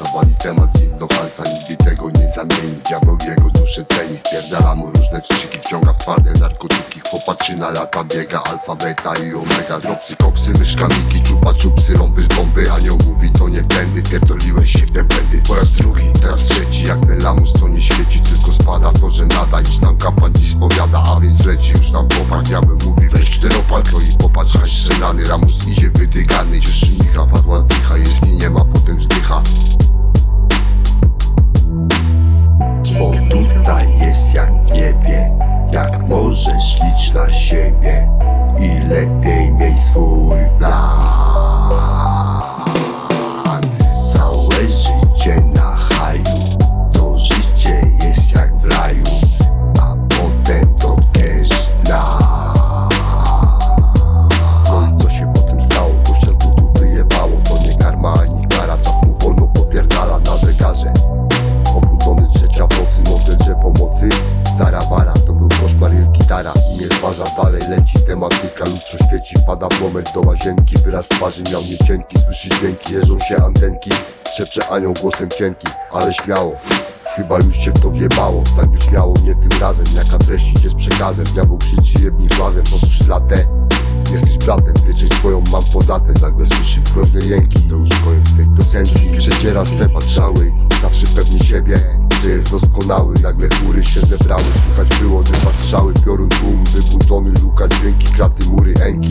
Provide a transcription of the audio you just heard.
palca Wali temat z do palca Nigdy tego nie zamieni. Diabeł jego duszę ceni. Pierdala mu różne wstrzyki Wciąga w twarde narkotyki. Chłopatrzy na lata biega Alfa, beta i omega. Dropsy, kopsy, myszkaniki Czupa, czupsy, rąby z bomby. Anioł mówi to nie tędy Pierdoliłeś się w te błędy. Po raz drugi, teraz trzeci Jak ten lamus co nie świeci Tylko spada. To, że nada Iż nam kapłan dziś spowiada A więc leci już nam chłopak Diabeł mówi weź czteropal To i popatrz, aż strzelany Ramus idzie wydygany Cieszy Micha, padła dycha możesz licz na siebie I lepiej dalej leci tematyka Lustro świeci, wpada w moment do łazienki Wyraz twarzy miał niecienki, słyszy dźwięki Jeżą się antenki, szepcze anioł głosem cienkim Ale śmiało, chyba już cię w to wjebało Tak być miało, nie tym razem Jaka treść idzie z przekazem Diabeł krzyczy jednym głazem, postrzyż latę Jesteś bratem, pieczęć twoją mam poza tym Nagle słyszy groźne jęki To już koniec tej piosenki Przeciera swe patrzały Zawsze pewni siebie że jest doskonały. Nagle chmury się zebrały Słychać było ze strzały. Piorun tłum wybudzony Luka dźwięki, kraty, mury, enki